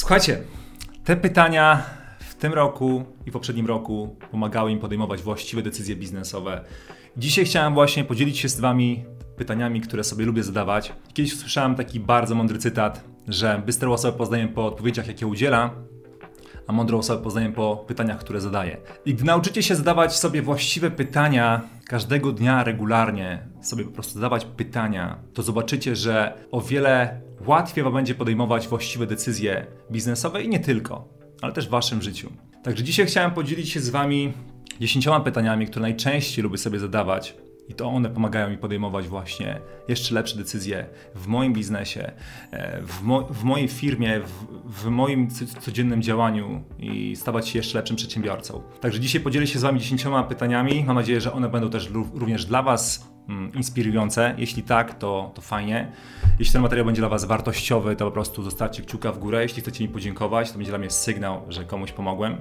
Słuchajcie, te pytania w tym roku i poprzednim roku pomagały im podejmować właściwe decyzje biznesowe. Dzisiaj chciałem właśnie podzielić się z Wami pytaniami, które sobie lubię zadawać. Kiedyś usłyszałem taki bardzo mądry cytat, że bystrą osobę poznaję po odpowiedziach, jakie udziela, a mądrą osobę poznaję po pytaniach, które zadaje. I gdy nauczycie się zadawać sobie właściwe pytania każdego dnia regularnie, sobie po prostu zadawać pytania, to zobaczycie, że o wiele łatwiej Wam będzie podejmować właściwe decyzje biznesowe i nie tylko, ale też w Waszym życiu. Także dzisiaj chciałem podzielić się z Wami dziesięcioma pytaniami, które najczęściej lubię sobie zadawać i to one pomagają mi podejmować właśnie jeszcze lepsze decyzje w moim biznesie, e, w, mo w mojej firmie, w, w, moim codziennym działaniu i stawać się jeszcze lepszym przedsiębiorcą. Także dzisiaj podzielę się z Wami dziesięcioma pytaniami. Mam nadzieję, że one będą też również dla Was inspirujące. Jeśli tak, to, to fajnie. Jeśli ten materiał będzie dla Was wartościowy, to po prostu zostawcie kciuka w górę. Jeśli chcecie mi podziękować, to będzie dla mnie sygnał, że komuś pomogłem.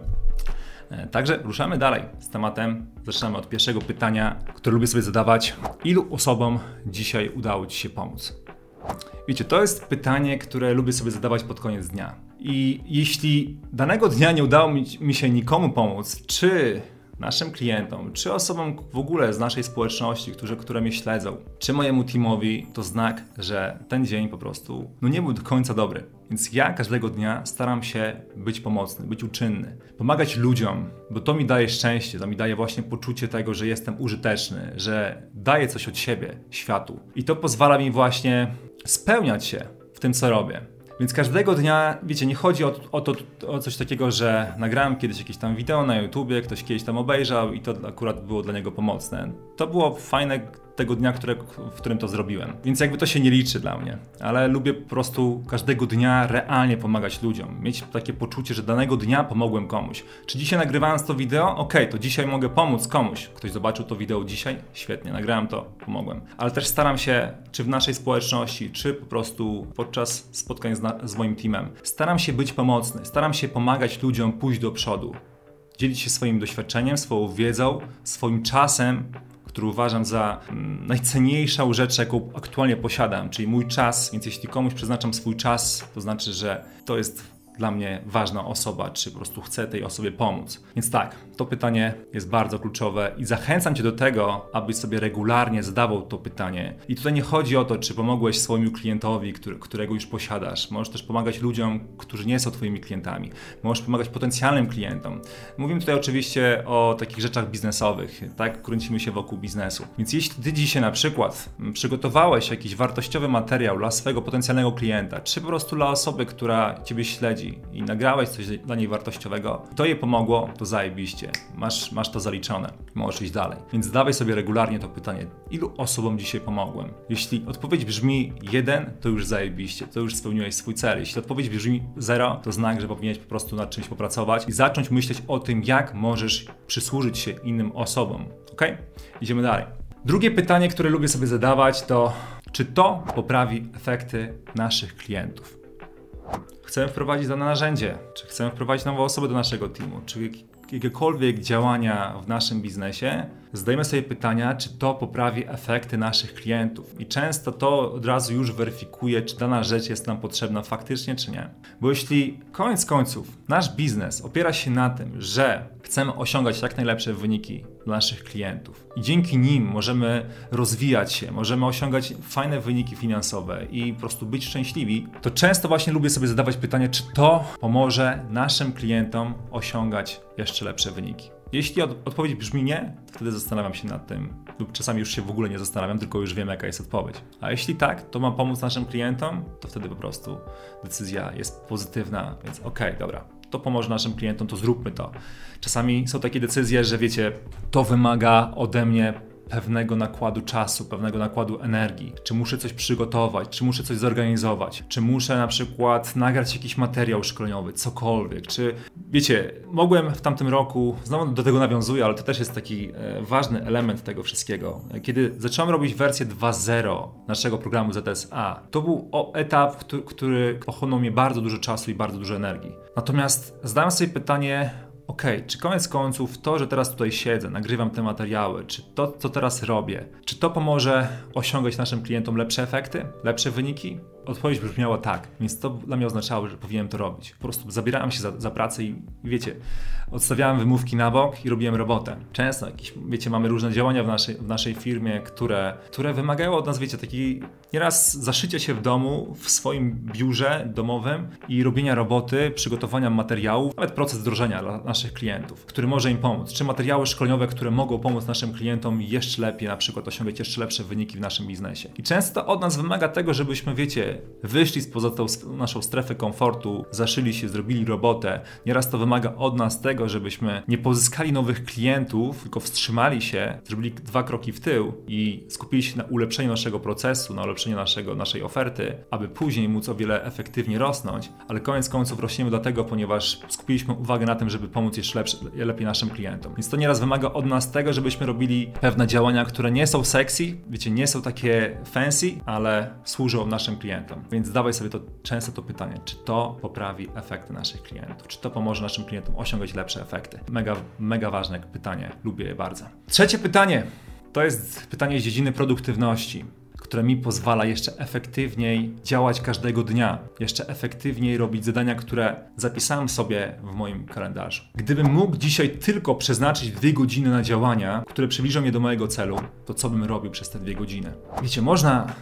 E, także ruszamy dalej z tematem. Zaczynamy od pierwszego pytania, które lubię sobie zadawać. Ilu osobom dzisiaj udało Ci się pomóc? Wiecie, to jest pytanie, które lubię sobie zadawać pod koniec dnia. I jeśli danego dnia nie udało mi, mi się nikomu pomóc, czy naszym klientom, czy osobom w ogóle z naszej społeczności, które mnie śledzą, czy mojemu teamowi, to znak, że ten dzień po prostu no nie był do końca dobry. Więc ja każdego dnia staram się być pomocny, być uczynny, pomagać ludziom, bo to mi daje szczęście, to mi daje właśnie poczucie tego, że jestem użyteczny, że daję coś od siebie światu. I to pozwala mi właśnie spełniać się w tym, co robię. Więc każdego dnia, wiecie, nie chodzi o, o, to, o coś takiego, że nagrałem kiedyś jakieś tam wideo na YouTubie, ktoś kiedyś tam obejrzał i to akurat było dla niego pomocne. To było fajne tego dnia, które, w którym to zrobiłem. Więc jakby to się nie liczy dla mnie, ale lubię po prostu każdego dnia realnie pomagać ludziom. Mieć takie poczucie, że danego dnia pomogłem komuś. Czy dzisiaj nagrywając to wideo? Ok, to dzisiaj mogę pomóc komuś. Ktoś zobaczył to wideo dzisiaj? Świetnie, nagrałem to, pomogłem. Ale też staram się, czy w naszej społeczności, czy po prostu podczas spotkań z, z moim teamem, staram się być pomocny, staram się pomagać ludziom pójść do przodu dzielić się swoim doświadczeniem, swoją wiedzą, swoim czasem, który uważam za mm, najcenniejszą rzecz, jaką aktualnie posiadam, czyli mój czas. Więc jeśli komuś przeznaczam swój czas, to znaczy, że to jest dla mnie ważna osoba, czy po prostu chcę tej osobie pomóc. Więc tak, to pytanie jest bardzo kluczowe i zachęcam Cię do tego, abyś sobie regularnie zadawał to pytanie. I tutaj nie chodzi o to, czy pomogłeś swojemu klientowi, który, którego już posiadasz. Możesz też pomagać ludziom, którzy nie są Twoimi klientami. Możesz pomagać potencjalnym klientom. Mówimy tutaj oczywiście o takich rzeczach biznesowych, tak? Kręcimy się wokół biznesu. Więc jeśli Ty dzisiaj na przykład przygotowałeś jakiś wartościowy materiał dla swojego potencjalnego klienta, czy po prostu dla osoby, która Ciebie śledzi, i nagrałeś coś dla niej wartościowego, to jej pomogło, to zajebiście. Masz, masz to zaliczone. Możesz iść dalej. Więc zadawaj sobie regularnie to pytanie, ilu osobom dzisiaj pomogłem? Jeśli odpowiedź brzmi jeden, to już zajebiście, to już spełniłeś swój cel. Jeśli odpowiedź brzmi zero, to znak, że powinieneś po prostu nad czymś popracować i zacząć myśleć o tym, jak możesz przysłużyć się innym osobom. Ok? Idziemy dalej. Drugie pytanie, które lubię sobie zadawać, to czy to poprawi efekty naszych klientów? Chcemy wprowadzić dane narzędzie, czy chcemy wprowadzić nową osobę do naszego teamu, czy jakiekolwiek działania w naszym biznesie, zadajmy sobie pytania, czy to poprawi efekty naszych klientów. I często to od razu już weryfikuje, czy dana rzecz jest nam potrzebna faktycznie, czy nie. Bo jeśli koniec końców nasz biznes opiera się na tym, że chcemy osiągać jak najlepsze wyniki dla naszych klientów i dzięki nim możemy rozwijać się, możemy osiągać fajne wyniki finansowe i po prostu być szczęśliwi, to często właśnie lubię sobie zadawać pytanie, czy to pomoże naszym klientom osiągać jeszcze lepsze wyniki. Jeśli od, odpowiedź brzmi nie, wtedy zastanawiam się nad tym, lub czasami już się w ogóle nie zastanawiam, tylko już wiem, jaka jest odpowiedź. A jeśli tak, to mam pomóc naszym klientom, to wtedy po prostu decyzja jest pozytywna, więc okej, okay, dobra, to pomoże naszym klientom, to zróbmy to. Czasami są takie decyzje, że wiecie, to wymaga ode mnie pewnego nakładu czasu, pewnego nakładu energii, czy muszę coś przygotować, czy muszę coś zorganizować, czy muszę na przykład nagrać jakiś materiał szkoleniowy, cokolwiek, czy wiecie, mogłem w tamtym roku, znowu do tego nawiązuję, ale to też jest taki e, ważny element tego wszystkiego. Kiedy zacząłem robić wersję 2.0 naszego programu ZSA, to był etap, który, pochłonął mnie bardzo dużo czasu i bardzo dużo energii. Natomiast zadałem sobie pytanie, ok, czy koniec końców to, że teraz tutaj siedzę, nagrywam te materiały, czy to, co teraz robię, czy to pomoże osiągać naszym klientom lepsze efekty, lepsze wyniki? Odpowiedź brzmiała tak, więc to dla mnie oznaczało, że powinienem to robić. Po prostu zabierałem się za, za pracę i, wiecie, odstawiałem wymówki na bok i robiłem robotę. Często jakieś, wiecie, mamy różne działania w naszej, w naszej firmie, które, które wymagają od nas, wiecie, takiej nieraz zaszycia się w domu, w swoim biurze domowym i robienia roboty, przygotowania materiałów, nawet proces wdrożenia dla naszych klientów, który może im pomóc. Czy materiały szkoleniowe, które mogą pomóc naszym klientom jeszcze lepiej, na przykład osiągać jeszcze lepsze wyniki w naszym biznesie. I często od nas wymaga tego, żebyśmy, wiecie, wyszli spoza tą naszą strefę komfortu, zaszyli się, zrobili robotę. Nieraz to wymaga od nas tego, żebyśmy nie pozyskali nowych klientów, tylko wstrzymali się, zrobili dwa kroki w tył i skupili się na ulepszeniu naszego procesu, na ulepszeniu naszego, naszej oferty, aby później móc o wiele efektywniej rosnąć, ale koniec końców rośniemy dlatego, ponieważ skupiliśmy uwagę na tym, żeby pomóc jeszcze lepiej naszym klientom. Więc to nieraz wymaga od nas tego, żebyśmy robili pewne działania, które nie są sexy, wiecie, nie są takie fancy, ale służą naszym klientom. Więc zadawaj sobie to często to pytanie, czy to poprawi efekty naszych klientów, czy to pomoże naszym klientom osiągać lepsze efekty. Mega, mega ważne pytanie, lubię je bardzo. Trzecie pytanie to jest pytanie z dziedziny produktywności które mi pozwala jeszcze efektywniej działać każdego dnia, jeszcze efektywniej robić zadania, które zapisałem sobie w moim kalendarzu. Gdybym mógł dzisiaj tylko przeznaczyć dwie godziny na działania, które przybliżą mnie do mojego celu, to co bym robił przez te dwie godziny? Wiecie, można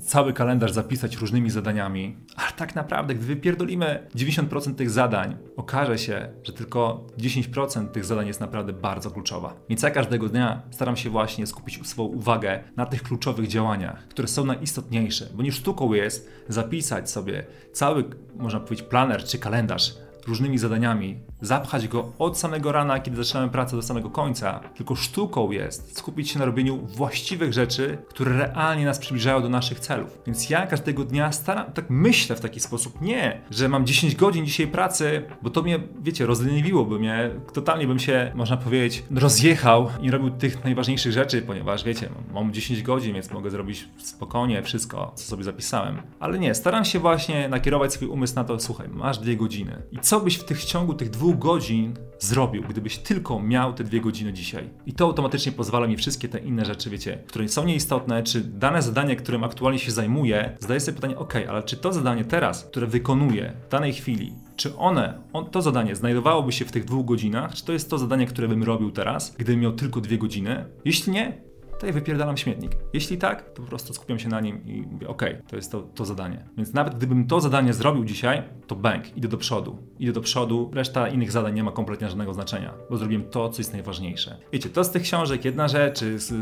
cały kalendarz zapisać różnymi zadaniami, ale tak naprawdę, gdy wypierdolimy 90% tych zadań, okaże się, że tylko 10% tych zadań jest naprawdę bardzo kluczowa. Więc ja każdego dnia staram się właśnie skupić swoją uwagę na tych kluczowych działaniach, które są najistotniejsze, bo nie sztuką jest zapisać sobie cały, można powiedzieć, planer czy kalendarz różnymi zadaniami, zapchać go od samego rana, kiedy zaczynamy pracę, do samego końca. Tylko sztuką jest skupić się na robieniu właściwych rzeczy, które realnie nas przybliżają do naszych celów. Więc ja każdego dnia staram, tak myślę w taki sposób, nie, że mam 10 godzin dzisiaj pracy, bo to mnie, wiecie, rozleniwiłoby mnie, totalnie bym się, można powiedzieć, rozjechał i robił tych najważniejszych rzeczy, ponieważ, wiecie, mam 10 godzin, więc mogę zrobić spokojnie wszystko, co sobie zapisałem. Ale nie, staram się właśnie nakierować swój umysł na to, słuchaj, masz dwie godziny. I co byś w tych ciągu tych dwóch godzin zrobił, gdybyś tylko miał te dwie godziny dzisiaj. I to automatycznie pozwala mi wszystkie te inne rzeczy, wiecie, które są nieistotne, czy dane zadanie, którym aktualnie się zajmuję, zadaję sobie pytanie, ok, ale czy to zadanie teraz, które wykonuję w danej chwili, czy one, on, to zadanie znajdowałoby się w tych dwóch godzinach, czy to jest to zadanie, które bym robił teraz, gdybym miał tylko dwie godziny? Jeśli nie, to ja wypierdalam śmietnik. Jeśli tak, to po prostu skupiam się na nim i mówię, ok, to jest to, to zadanie. Więc nawet gdybym to zadanie zrobił dzisiaj, to bank, idę do przodu. Idę do przodu, reszta innych zadań nie ma kompletnie żadnego znaczenia, bo zrobiłem to, co jest najważniejsze. Wiecie, to z tych książek jedna rzecz, z,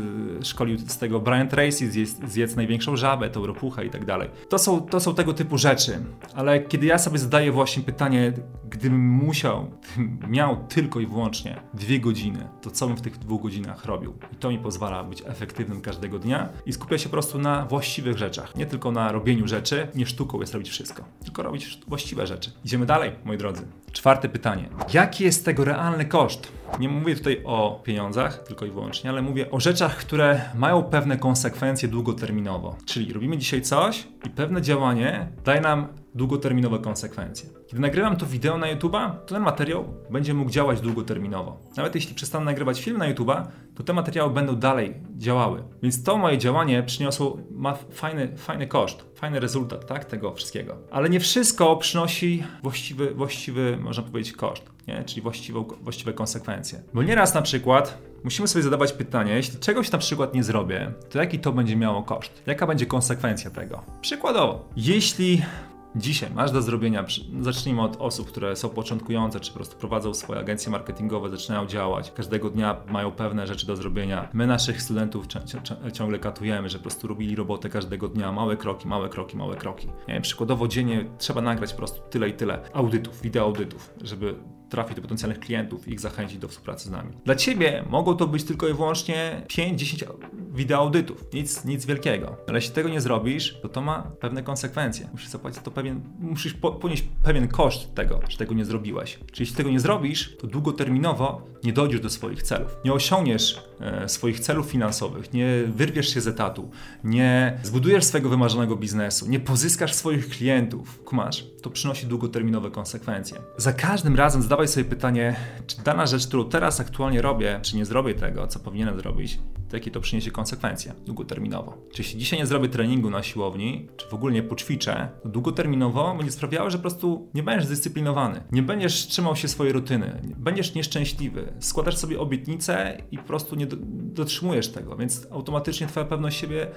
szkolił z tego Brian Tracy, zjedz, zjedz największą żabę, tą ropuchę i tak dalej. To są, to są tego typu rzeczy, ale kiedy ja sobie zadaję właśnie pytanie, gdybym musiał, miał tylko i wyłącznie dwie godziny, to co bym w tych dwóch godzinach robił? I to mi pozwala być efektywnym każdego dnia i skupia się po prostu na właściwych rzeczach. Nie tylko na robieniu rzeczy, nie sztuką jest robić wszystko, tylko robić właściwe rzeczy. Idziemy dalej, moi drodzy. Czwarte pytanie. Jaki jest tego realny koszt? Nie mówię tutaj o pieniądzach tylko i wyłącznie, ale mówię o rzeczach, które mają pewne konsekwencje długoterminowo. Czyli robimy dzisiaj coś i pewne działanie daje nam długoterminowe konsekwencje. Kiedy nagrywam to wideo na YouTube'a, to ten materiał będzie mógł działać długoterminowo. Nawet jeśli przestanę nagrywać film na YouTube'a, to te materiały będą dalej działały. Więc to moje działanie przyniosło, ma fajny, fajny koszt, fajny rezultat tak, tego wszystkiego. Ale nie wszystko przynosi właściwy, właściwy można powiedzieć, koszt, nie? czyli właściwe, właściwe konsekwencje. Bo nieraz na przykład musimy sobie zadawać pytanie, jeśli czegoś na przykład nie zrobię, to jaki to będzie miało koszt? Jaka będzie konsekwencja tego? Przykładowo, jeśli dzisiaj masz do zrobienia, zacznijmy od osób, które są początkujące, czy po prostu prowadzą swoje agencje marketingowe, zaczynają działać, każdego dnia mają pewne rzeczy do zrobienia. My naszych studentów ciągle katujemy, że po prostu robili robotę każdego dnia, małe kroki, małe kroki, małe kroki. Nie wiem, przykładowo dziennie trzeba nagrać po prostu tyle i tyle audytów, wideo audytów, żeby trafić do potencjalnych klientów i ich zachęcić do współpracy z nami. Dla Ciebie mogą to być tylko i wyłącznie 5-10 wideo audytów, nic, nic wielkiego. Ale jeśli tego nie zrobisz, to to ma pewne konsekwencje. Musisz zapłacić to pewien, musisz ponieść pewien koszt tego, że tego nie zrobiłeś. Czyli jeśli tego nie zrobisz, to długoterminowo nie dojdziesz do swoich celów. Nie osiągniesz e, swoich celów finansowych, nie wyrwiesz się z etatu, nie zbudujesz swojego wymarzonego biznesu, nie pozyskasz swoich klientów. Kumasz? To przynosi długoterminowe konsekwencje. Za każdym razem zadawaj sobie pytanie, czy dana rzecz, którą teraz aktualnie robię, czy nie zrobię tego, co powinienem zrobić, to jakie to przyniesie konsekwencje długoterminowo. Czy jeśli dzisiaj nie zrobię treningu na siłowni, czy w ogóle nie poćwiczę, to długoterminowo będzie sprawiało, że po prostu nie będziesz zdyscyplinowany, nie będziesz trzymał się swojej rutyny, będziesz nieszczęśliwy, składasz sobie obietnice i po prostu nie dotrzymujesz tego, więc automatycznie twoja pewność siebie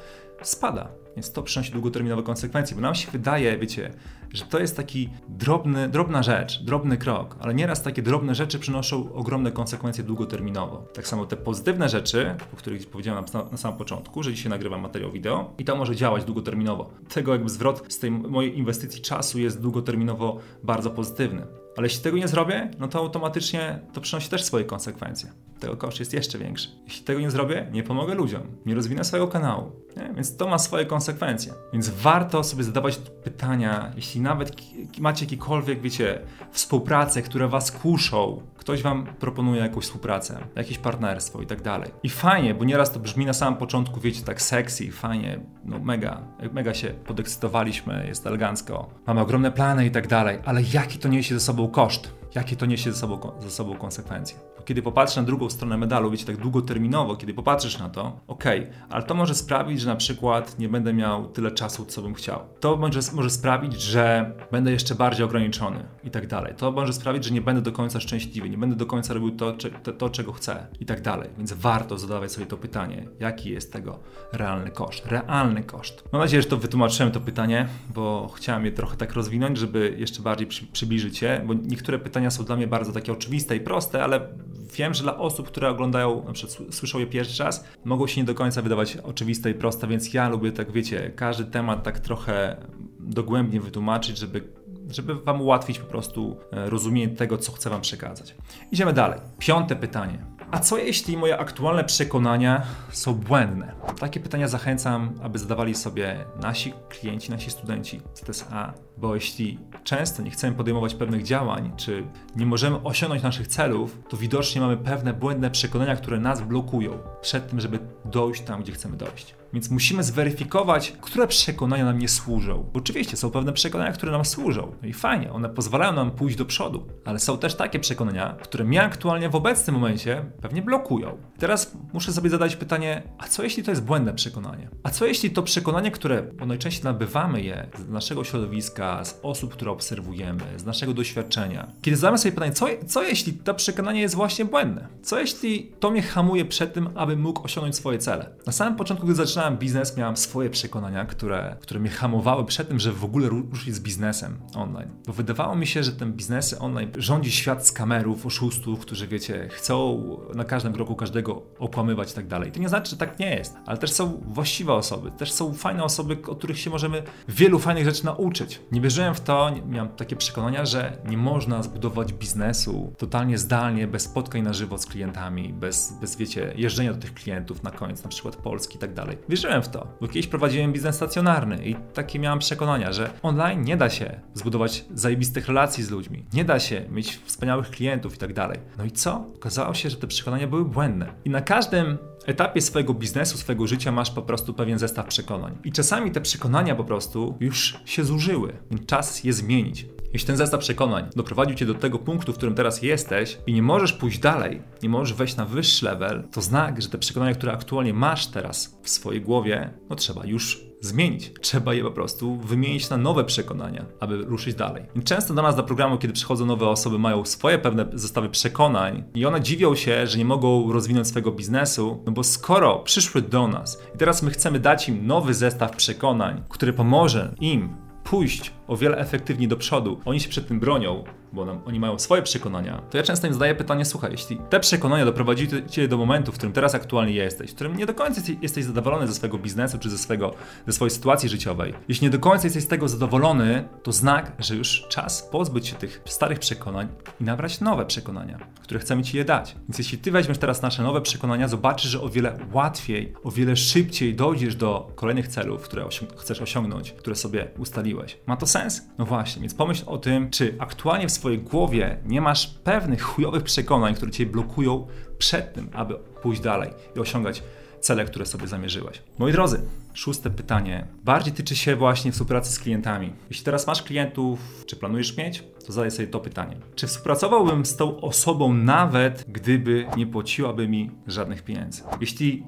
spada. Więc to przynosi długoterminowe konsekwencje, bo nam się wydaje, wiecie, że to jest taki drobny, drobna rzecz, drobny krok, ale nieraz takie drobne rzeczy przynoszą ogromne konsekwencje długoterminowo. Tak samo te pozytywne rzeczy, o których powiedziałem na, na samym początku, że dzisiaj nagrywam materiał wideo i to może działać długoterminowo. Tego jakby zwrot z tej mojej inwestycji czasu jest długoterminowo bardzo pozytywny. Ale jeśli tego nie zrobię, no to automatycznie to przynosi też swoje konsekwencje. Tego koszt jest jeszcze większy. Jeśli tego nie zrobię, nie pomogę ludziom, nie rozwinę swojego kanału. Nie? Więc to ma swoje konsekwencje. Więc warto sobie zadawać pytania, jeśli nawet macie jakiekolwiek, wiecie, współpracę, które was kuszą, ktoś wam proponuje jakąś współpracę, jakieś partnerstwo i tak dalej. I fajnie, bo nieraz to brzmi na samym początku, wiecie, tak sexy, fajnie, no mega, mega się podekscytowaliśmy, jest elegancko, mamy ogromne plany i tak dalej, ale jaki to niesie ze sobą koszt? Jakie to niesie ze sobą, ze sobą konsekwencje? kiedy popatrzę na drugą stronę medalu, wiecie, tak długoterminowo, kiedy popatrzysz na to, ok, ale to może sprawić, że na przykład nie będę miał tyle czasu, co bym chciał. To może, może sprawić, że będę jeszcze bardziej ograniczony i tak dalej. To może sprawić, że nie będę do końca szczęśliwy, nie będę do końca robił to, to, to czego chcę i tak dalej. Więc warto zadawać sobie to pytanie, jaki jest tego realny koszt. Realny koszt. Mam nadzieję, że to wytłumaczyłem to pytanie, bo chciałem je trochę tak rozwinąć, żeby jeszcze bardziej przy, przybliżyć je, bo niektóre pytania są dla mnie bardzo takie oczywiste i proste, ale wiem, że dla osób, które oglądają, na przykład słyszą je pierwszy raz, mogą się nie do końca wydawać oczywiste i proste, więc ja lubię tak, wiecie, każdy temat tak trochę dogłębnie wytłumaczyć, żeby żeby Wam ułatwić po prostu e, rozumienie tego, co chcę Wam przekazać. Idziemy dalej. Piąte pytanie. A co jeśli moje aktualne przekonania są błędne? Takie pytania zachęcam, aby zadawali sobie nasi klienci, nasi studenci z TSA, bo jeśli często nie chcemy podejmować pewnych działań, czy nie możemy osiągnąć naszych celów, to widocznie mamy pewne błędne przekonania, które nas blokują przed tym, żeby dojść tam, gdzie chcemy dojść. Więc musimy zweryfikować, które przekonania nam nie służą. Oczywiście są pewne przekonania, które nam służą. No i fajnie, one pozwalają nam pójść do przodu. Ale są też takie przekonania, które mnie aktualnie w obecnym momencie pewnie blokują. Teraz muszę sobie zadać pytanie, a co jeśli to jest błędne przekonanie? A co jeśli to przekonanie, które najczęściej nabywamy je z naszego środowiska, z osób, które obserwujemy, z naszego doświadczenia. Kiedy zadamy sobie pytanie, co, co jeśli to przekonanie jest właśnie błędne? Co jeśli to mnie hamuje przed tym, aby mógł osiągnąć swoje cele? Na samym początku, gdy zaczynałem zaczynałem biznes, miałem swoje przekonania, które, które mnie hamowały przed tym, że w ogóle ruszyć z biznesem online. Bo wydawało mi się, że ten biznesy online rządzi świat z kamerów, oszustów, którzy wiecie, chcą na każdym kroku każdego okłamywać i tak dalej. To nie znaczy, że tak nie jest, ale też są właściwe osoby, też są fajne osoby, od których się możemy wielu fajnych rzeczy nauczyć. Nie wierzyłem w to, miałem takie przekonania, że nie można zbudować biznesu totalnie zdalnie, bez spotkań na żywo z klientami, bez, bez wiecie, jeżdżenia do tych klientów na koniec, na przykład Polski i tak dalej wierzyłem w to, bo kiedyś prowadziłem biznes stacjonarny i takie miałem przekonania, że online nie da się zbudować zajebistych relacji z ludźmi, nie da się mieć wspaniałych klientów i tak dalej. No i co? Okazało się, że te przekonania były błędne. I na każdym etapie swojego biznesu, swojego życia masz po prostu pewien zestaw przekonań. I czasami te przekonania po prostu już się zużyły, więc czas je zmienić. Jeśli ten zestaw przekonań doprowadził cię do tego punktu, w którym teraz jesteś i nie możesz pójść dalej, nie możesz wejść na wyższy level, to znak, że te przekonania, które aktualnie masz teraz w swojej głowie, no trzeba już zmienić. Trzeba je po prostu wymienić na nowe przekonania, aby ruszyć dalej. Często do nas do programu, kiedy przychodzą nowe osoby, mają swoje pewne zestawy przekonań i one dziwią się, że nie mogą rozwinąć swojego biznesu, no bo skoro przyszły do nas i teraz my chcemy dać im nowy zestaw przekonań, który pomoże im pójść o wiele efektywniej do przodu, oni się przed tym bronią, bo nam, oni mają swoje przekonania, to ja często im zadaję pytanie, słuchaj, jeśli te przekonania doprowadziły cię do momentu, w którym teraz aktualnie jesteś, w którym nie do końca jesteś zadowolony ze swojego biznesu czy ze, swego, ze swojej sytuacji życiowej, jeśli nie do końca jesteś z tego zadowolony, to znak, że już czas pozbyć się tych starych przekonań i nabrać nowe przekonania, które chcemy ci je dać. Więc jeśli ty weźmiesz teraz nasze nowe przekonania, zobaczysz, że o wiele łatwiej, o wiele szybciej dojdziesz do kolejnych celów, które osiąg chcesz osiągnąć, które sobie ustaliłeś. Ma to sens? No właśnie, więc pomyśl o tym, czy aktualnie w swojej głowie nie masz pewnych chujowych przekonań, które cię blokują przed tym, aby pójść dalej i osiągać cele, które sobie zamierzyłeś. Moi drodzy, szóste pytanie bardziej tyczy się właśnie współpracy z klientami. Jeśli teraz masz klientów, czy planujesz mieć, to zadaj sobie to pytanie. Czy współpracowałbym z tą osobą nawet, gdyby nie płaciłaby mi żadnych pieniędzy? Jeśli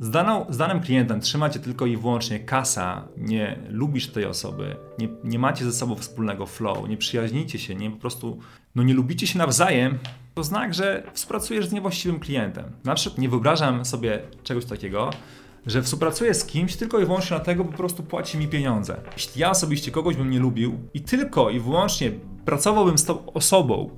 z, daną, z danym klientem trzymacie tylko i wyłącznie kasa, nie lubisz tej osoby, nie, nie macie ze sobą wspólnego flow, nie przyjaźnicie się, nie po prostu no nie lubicie się nawzajem, to znak, że współpracujesz z niewłaściwym klientem. Na przykład nie wyobrażam sobie czegoś takiego, że współpracuję z kimś tylko i wyłącznie dlatego, bo po prostu płaci mi pieniądze. Jeśli ja osobiście kogoś bym nie lubił i tylko i wyłącznie pracowałbym z tą osobą,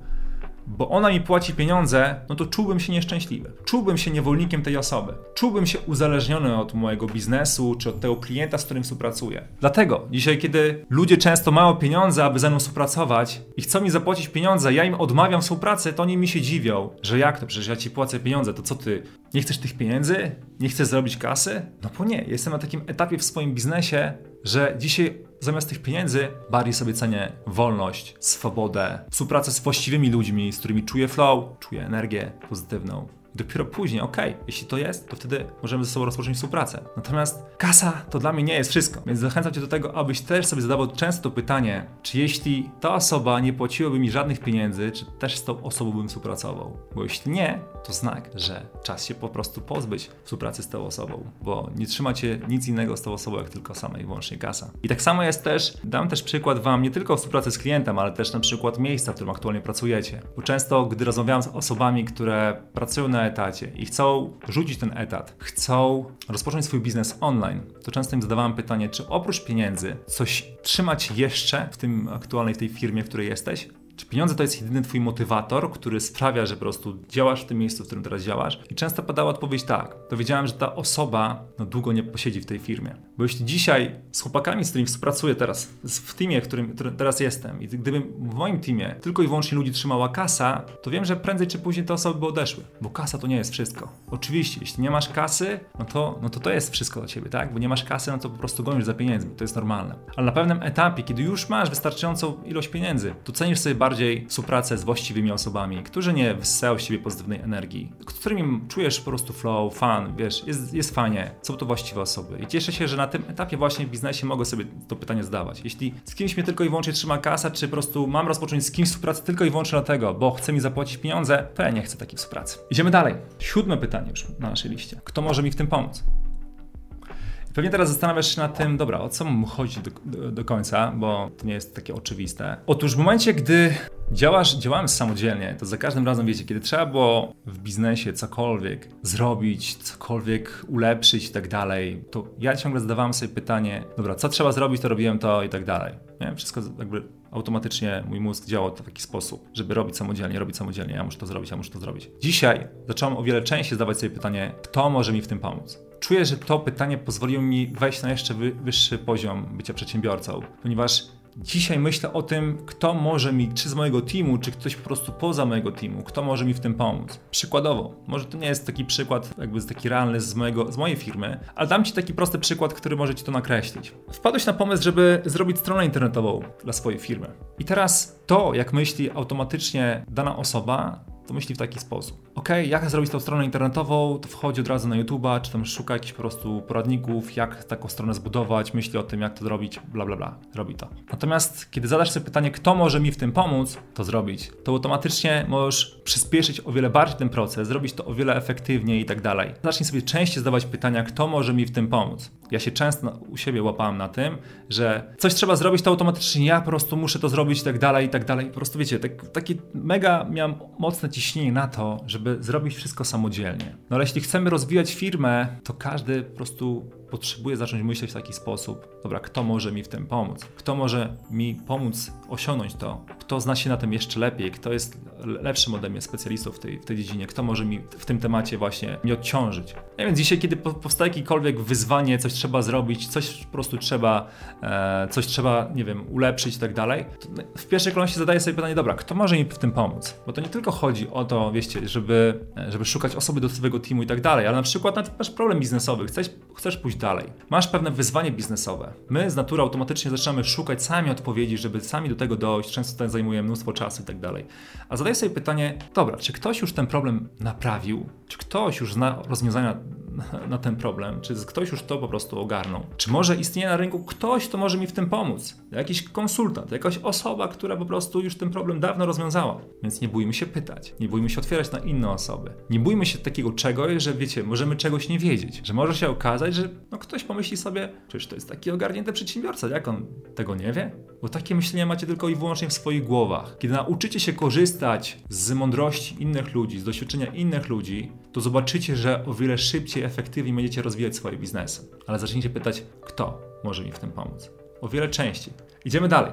bo ona mi płaci pieniądze, no to czułbym się nieszczęśliwy. Czułbym się niewolnikiem tej osoby. Czułbym się uzależniony od mojego biznesu czy od tego klienta, z którym współpracuję. Dlatego dzisiaj, kiedy ludzie często mają pieniądze, aby ze mną współpracować i chcą mi zapłacić pieniądze, ja im odmawiam współpracy, to oni mi się dziwią, że jak to, przecież ja ci płacę pieniądze, to co ty, nie chcesz tych pieniędzy? Nie chcesz zrobić kasy? No bo nie, jestem na takim etapie w swoim biznesie, że dzisiaj zamiast tych pieniędzy bardziej sobie cenię wolność, swobodę, współpracę z właściwymi ludźmi, z którymi czuję flow, czuję energię pozytywną. Dopiero później, ok, jeśli to jest, to wtedy możemy ze sobą rozpocząć współpracę. Natomiast kasa to dla mnie nie jest wszystko. Więc zachęcam Cię do tego, abyś też sobie zadawał często to pytanie, czy jeśli ta osoba nie płaciłaby mi żadnych pieniędzy, czy też z tą osobą bym współpracował. Bo jeśli nie, to znak, że czas się po prostu pozbyć współpracy z tą osobą, bo nie trzyma Cię nic innego z tą osobą, jak tylko sama i wyłącznie kasa. I tak samo jest też, dam też przykład Wam nie tylko współpracy z klientem, ale też na przykład miejsca, w którym aktualnie pracujecie. Bo często, gdy rozmawiam z osobami, które pracują na etacie i chcą rzucić ten etat, chcą rozpocząć swój biznes online, to często im zadawałem pytanie, czy oprócz pieniędzy coś trzymać jeszcze w tym aktualnej, w tej firmie, w której jesteś? Czy pieniądze to jest jedyny twój motywator, który sprawia, że po prostu działasz w tym miejscu, w którym teraz działasz? I często padała odpowiedź tak. To wiedziałem, że ta osoba no, długo nie posiedzi w tej firmie. Bo jeśli dzisiaj z chłopakami, z którymi współpracuję teraz, w teamie, w którym, którym teraz jestem, i gdybym w moim teamie tylko i wyłącznie ludzi trzymała kasa, to wiem, że prędzej czy później te osoby by odeszły. Bo kasa to nie jest wszystko. Oczywiście, jeśli nie masz kasy, no to, no to to jest wszystko dla ciebie, tak? Bo nie masz kasy, no to po prostu gonisz za pieniędzmi. To jest normalne. Ale na pewnym etapie, kiedy już masz wystarczającą ilość pieniędzy, to cenisz sobie bardziej współpracę z właściwymi osobami, którzy nie wysyłają z siebie pozytywnej energii, którymi czujesz po prostu flow, fan, wiesz, jest, jest fajnie, są to właściwe osoby. I cieszę się, że na tym etapie właśnie w biznesie mogę sobie to pytanie zdawać. Jeśli z kimś mnie tylko i wyłącznie trzyma kasa, czy po prostu mam rozpocząć z kimś współpracę tylko i wyłącznie dlatego, bo chce mi zapłacić pieniądze, to ja nie chcę takiej współpracy. Idziemy dalej. Siódme pytanie już na naszej liście. Kto może mi w tym pomóc? Pewnie teraz zastanawiasz się nad tym, dobra, o co mu chodzi do, do, do, końca, bo to nie jest takie oczywiste. Otóż w momencie, gdy działasz, działałem samodzielnie, to za każdym razem, wiecie, kiedy trzeba było w biznesie cokolwiek zrobić, cokolwiek ulepszyć i tak dalej, to ja ciągle zadawałem sobie pytanie, dobra, co trzeba zrobić, to robiłem to i tak dalej. Nie? Wszystko jakby automatycznie mój mózg działał w taki sposób, żeby robić samodzielnie, robić samodzielnie, ja muszę to zrobić, ja muszę to zrobić. Dzisiaj zacząłem o wiele częściej zadawać sobie pytanie, kto może mi w tym pomóc? Czuję, że to pytanie pozwoliło mi wejść na jeszcze wyższy poziom bycia przedsiębiorcą, ponieważ dzisiaj myślę o tym, kto może mi, czy z mojego teamu, czy ktoś po prostu poza mojego teamu, kto może mi w tym pomóc. Przykładowo, może to nie jest taki przykład, jakby taki realny z, mojego, z mojej firmy, ale dam Ci taki prosty przykład, który może Ci to nakreślić. Wpadłeś na pomysł, żeby zrobić stronę internetową dla swojej firmy. I teraz to, jak myśli automatycznie dana osoba, to myśli w taki sposób. Ok, jak zrobić tą stronę internetową, to wchodzi od razu na YouTube'a, czy tam szuka jakichś po prostu poradników, jak taką stronę zbudować, myśli o tym, jak to zrobić, bla bla bla, robi to. Natomiast kiedy zadasz sobie pytanie, kto może mi w tym pomóc, to zrobić, to automatycznie możesz przyspieszyć o wiele bardziej ten proces, zrobić to o wiele efektywniej i tak dalej. Zacznij sobie częściej zadawać pytania, kto może mi w tym pomóc. Ja się często u siebie łapałem na tym, że coś trzeba zrobić, to automatycznie ja po prostu muszę to zrobić i tak dalej, i tak dalej. Po prostu wiecie, tak, takie mega miałem mocne ciśnienie na to, żeby zrobić wszystko samodzielnie. No ale jeśli chcemy rozwijać firmę, to każdy po prostu potrzebuję zacząć myśleć w taki sposób. Dobra, kto może mi w tym pomóc? Kto może mi pomóc osiągnąć to? Kto zna się na tym jeszcze lepiej? Kto jest lepszym ode mnie specjalistą w tej, w tej dziedzinie? Kto może mi w tym temacie właśnie mnie odciążyć? Ja więc dzisiaj, kiedy powstaje jakiekolwiek wyzwanie, coś trzeba zrobić, coś po prostu trzeba, e, coś trzeba, nie wiem, ulepszyć i tak dalej, w pierwszej kolejności zadaję sobie pytanie, dobra, kto może mi w tym pomóc? Bo to nie tylko chodzi o to, wiecie, żeby, żeby szukać osoby do swojego teamu i tak dalej, ale na przykład nawet masz problem biznesowy, chcesz, chcesz pójść dalej. Masz pewne wyzwanie biznesowe. My z natury automatycznie zaczynamy szukać sami odpowiedzi, żeby sami do tego dojść. Często to zajmuje mnóstwo czasu i tak dalej. A zadaj sobie pytanie, dobra, czy ktoś już ten problem naprawił? Czy ktoś już zna rozwiązania na ten problem? Czy ktoś już to po prostu ogarnął? Czy może istnieje na rynku ktoś, kto może mi w tym pomóc? Jakiś konsultant, jakaś osoba, która po prostu już ten problem dawno rozwiązała. Więc nie bójmy się pytać, nie bójmy się otwierać na inne osoby. Nie bójmy się takiego czegoś, że wiecie, możemy czegoś nie wiedzieć, że może się okazać, że no, ktoś pomyśli sobie, przecież to jest taki ogarnięty przedsiębiorca, jak on tego nie wie? Bo takie myślenie macie tylko i wyłącznie w swoich głowach. Kiedy nauczycie się korzystać z mądrości innych ludzi, z doświadczenia innych ludzi, to zobaczycie, że o wiele szybciej, efektywniej będziecie rozwijać swoje biznesy. Ale zacznijcie pytać, kto może mi w tym pomóc. O wiele częściej. Idziemy dalej.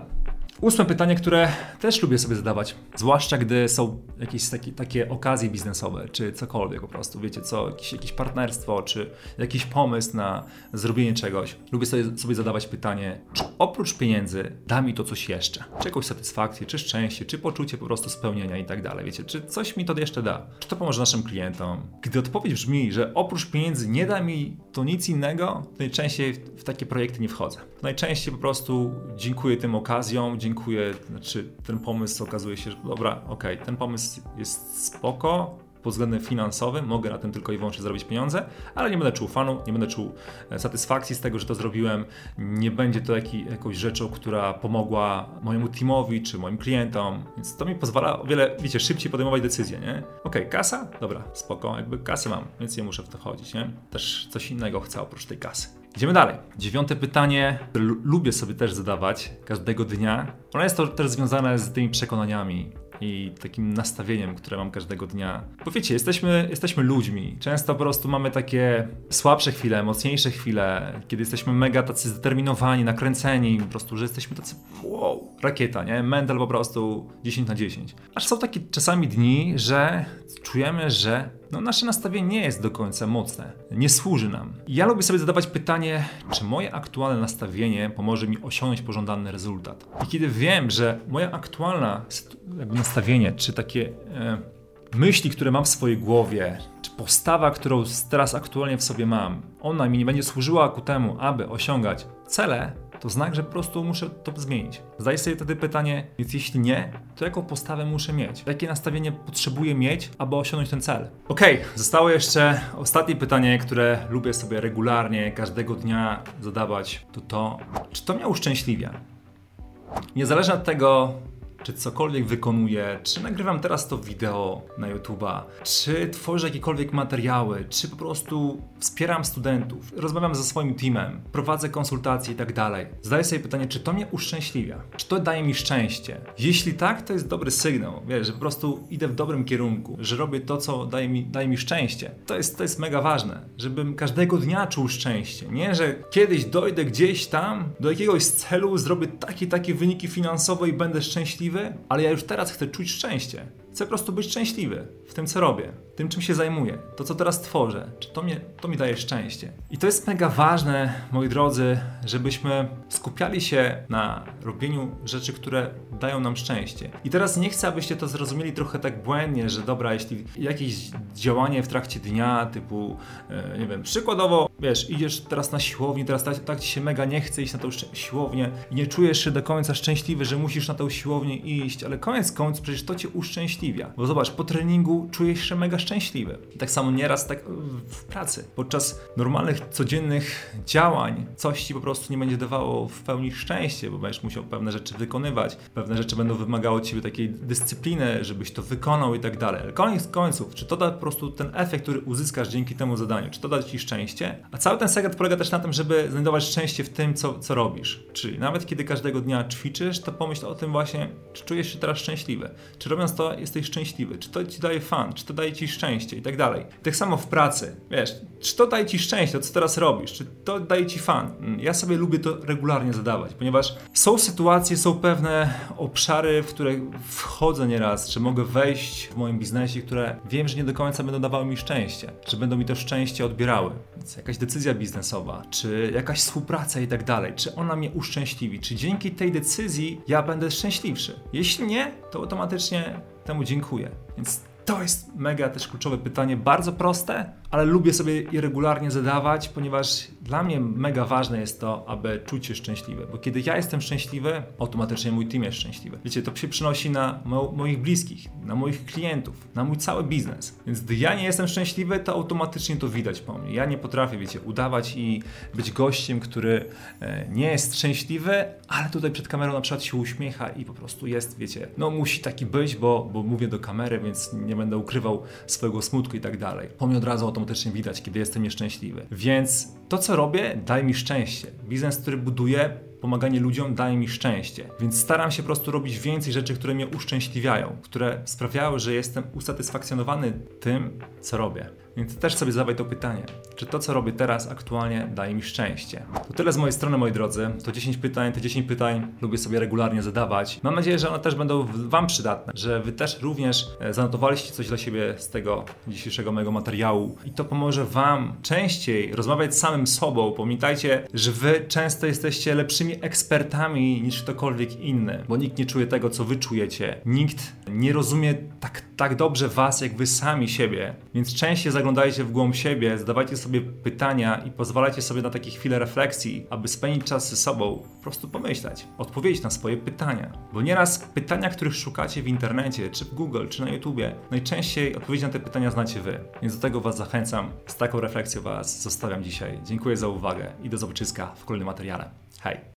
Ósme pytanie, które też lubię sobie zadawać, zwłaszcza gdy są jakieś takie, takie okazje biznesowe, czy cokolwiek po prostu, wiecie co, jakieś, jakieś partnerstwo, czy jakiś pomysł na zrobienie czegoś. Lubię sobie, sobie zadawać pytanie, czy oprócz pieniędzy da mi to coś jeszcze? Czy jakąś satysfakcję, czy szczęście, czy poczucie po prostu spełnienia i tak dalej, wiecie, czy coś mi to jeszcze da? Czy to pomoże naszym klientom? Gdy odpowiedź brzmi, że oprócz pieniędzy nie da mi to nic innego, to najczęściej w takie projekty nie wchodzę. To najczęściej po prostu dziękuję tym okazjom, dziękuję, znaczy ten pomysł okazuje się, że dobra, okej, okay, ten pomysł jest spoko, pod względem finansowym, mogę na tym tylko i wyłącznie zarobić pieniądze, ale nie będę czuł fanu, nie będę czuł e, satysfakcji z tego, że to zrobiłem. Nie będzie to jaki, jakąś rzeczą, która pomogła mojemu teamowi czy moim klientom, więc to mi pozwala o wiele, wiecie, szybciej podejmować decyzje, nie? Okej, okay, kasa? Dobra, spoko, jakby kasę mam, więc nie muszę w to chodzić, nie? Też coś innego chcę oprócz tej kasy. Idziemy dalej. Dziewiąte pytanie, które lubię sobie też zadawać każdego dnia. Ono jest to też związane z tymi przekonaniami i takim nastawieniem, które mam każdego dnia. Bo wiecie, jesteśmy, jesteśmy ludźmi. Często po prostu mamy takie słabsze chwile, mocniejsze chwile, kiedy jesteśmy mega tacy zdeterminowani, nakręceni, po prostu, że jesteśmy tacy wow, rakieta, nie? Mental po prostu 10 na 10. Aż są takie czasami dni, że czujemy, że no, nasze nastawienie nie jest do końca mocne, nie służy nam. Ja lubię sobie zadawać pytanie, czy moje aktualne nastawienie pomoże mi osiągnąć pożądany rezultat. I kiedy wiem, że moja aktualna nastawienie, czy takie e, myśli, które mam w swojej głowie, czy postawa, którą teraz aktualnie w sobie mam, ona mi nie będzie służyła ku temu, aby osiągać cele, to znak, że po prostu muszę to zmienić. Zadaję sobie wtedy pytanie, więc jeśli nie, to jaką postawę muszę mieć? Jakie nastawienie potrzebuję mieć, aby osiągnąć ten cel? Ok, zostało jeszcze ostatnie pytanie, które lubię sobie regularnie, każdego dnia zadawać, to to, czy to mnie uszczęśliwia? Niezależnie od tego, czy cokolwiek wykonuję, czy nagrywam teraz to wideo na YouTube'a, czy tworzę jakiekolwiek materiały, czy po prostu wspieram studentów, rozmawiam ze swoim teamem, prowadzę konsultacje i tak dalej. Zadaję sobie pytanie, czy to mnie uszczęśliwia? Czy to daje mi szczęście? Jeśli tak, to jest dobry sygnał, wiesz, że po prostu idę w dobrym kierunku, że robię to, co daje mi, daje mi szczęście. To jest, to jest mega ważne, żebym każdego dnia czuł szczęście. Nie, że kiedyś dojdę gdzieś tam do jakiegoś celu, zrobię takie, takie wyniki finansowe i będę szczęśliwy, szczęśliwy, ale ja już teraz chcę czuć szczęście. Chcę po prostu być szczęśliwy w tym, co robię, tym, czym się zajmuję, to, co teraz tworzę. Czy to, mnie, to mi daje szczęście? I to jest mega ważne, moi drodzy, żebyśmy skupiali się na robieniu rzeczy, które dają nam szczęście. I teraz nie chcę, abyście to zrozumieli trochę tak błędnie, że dobra, jeśli jakieś działanie w trakcie dnia, typu, e, nie wiem, przykładowo, wiesz, idziesz teraz na siłownię, teraz tak, tak ci się mega nie chce iść na tą siłownię i nie czujesz się do końca szczęśliwy, że musisz na tą siłownię iść, ale koniec końców przecież to cię uszczęśliwia. Bo zobacz, po treningu czujesz się mega szczęśliwy. tak samo nieraz tak w pracy. Podczas normalnych, codziennych działań coś ci po prostu nie będzie dawało w pełni szczęście, bo będziesz musiał pewne rzeczy wykonywać, pewne rzeczy będą wymagały od ciebie takiej dyscypliny, żebyś to wykonał i tak dalej. Ale koniec końców, czy to da po prostu ten efekt, który uzyskasz dzięki temu zadaniu, czy to da ci szczęście? A cały ten sekret polega też na tym, żeby znajdować szczęście w tym, co, co robisz. Czyli nawet kiedy każdego dnia ćwiczysz, to pomyśl o tym właśnie, czy czujesz się teraz szczęśliwy, czy robiąc to jesteś szczęśliwy, czy to ci daje fan, czy to daje ci szczęście i tak dalej. Tak samo w pracy, wiesz, czy to daje ci szczęście, to co teraz robisz, czy to daje ci fan. Ja sobie lubię to regularnie zadawać, ponieważ są sytuacje, są pewne obszary, w które wchodzę nieraz, czy mogę wejść w moim biznesie, które wiem, że nie do końca będą dawały mi szczęście, czy będą mi to szczęście odbierały. Więc jakaś decyzja biznesowa, czy jakaś współpraca i tak dalej, czy ona mnie uszczęśliwi, czy dzięki tej decyzji ja będę szczęśliwszy. Jeśli nie, to automatycznie temu dziękuję. Więc To jest mega też kluczowe pytanie, bardzo proste, ale lubię sobie je regularnie zadawać, ponieważ dla mnie mega ważne jest to, aby czuć się szczęśliwy. Bo kiedy ja jestem szczęśliwy, automatycznie mój team jest szczęśliwy. Wiecie, to się przynosi na mo moich bliskich, na moich klientów, na mój cały biznes. Więc gdy ja nie jestem szczęśliwy, to automatycznie to widać po mnie. Ja nie potrafię, wiecie, udawać i być gościem, który e, nie jest szczęśliwy, ale tutaj przed kamerą na przykład się uśmiecha i po prostu jest, wiecie, no musi taki być, bo, bo mówię do kamery, więc nie będę ukrywał swojego smutku i tak dalej. Po mnie od razu automatycznie widać, kiedy jestem nieszczęśliwy. Więc to, co robię, daje mi szczęście. Biznes, który buduję, pomaganie ludziom daje mi szczęście. Więc staram się po prostu robić więcej rzeczy, które mnie uszczęśliwiają, które sprawiają, że jestem usatysfakcjonowany tym, co robię. Więc też sobie zadawaj to pytanie, czy to, co robię teraz aktualnie daje mi szczęście? To tyle z mojej strony, moi drodzy. To 10 pytań, te 10 pytań lubię sobie regularnie zadawać. Mam nadzieję, że one też będą Wam przydatne, że Wy też również e, zanotowaliście coś dla siebie z tego dzisiejszego mojego materiału i to pomoże Wam częściej rozmawiać z samym sobą. Pamiętajcie, że Wy często jesteście lepszymi ekspertami niż ktokolwiek inny, bo nikt nie czuje tego, co Wy czujecie. Nikt nie rozumie tak, tak dobrze Was, jak Wy sami siebie, więc częściej zaglądajcie w głąb siebie, zadawajcie sobie pytania i pozwalajcie sobie na takie chwile refleksji, aby spędzić czas ze sobą, po prostu pomyśleć, odpowiedzieć na swoje pytania. Bo nieraz pytania, których szukacie w internecie, czy w Google, czy na YouTubie, najczęściej odpowiedzi na te pytania znacie wy. Więc do tego Was zachęcam. Z taką refleksją Was zostawiam dzisiaj. Dziękuję za uwagę i do zobaczyska w kolejnym materiale. Hej!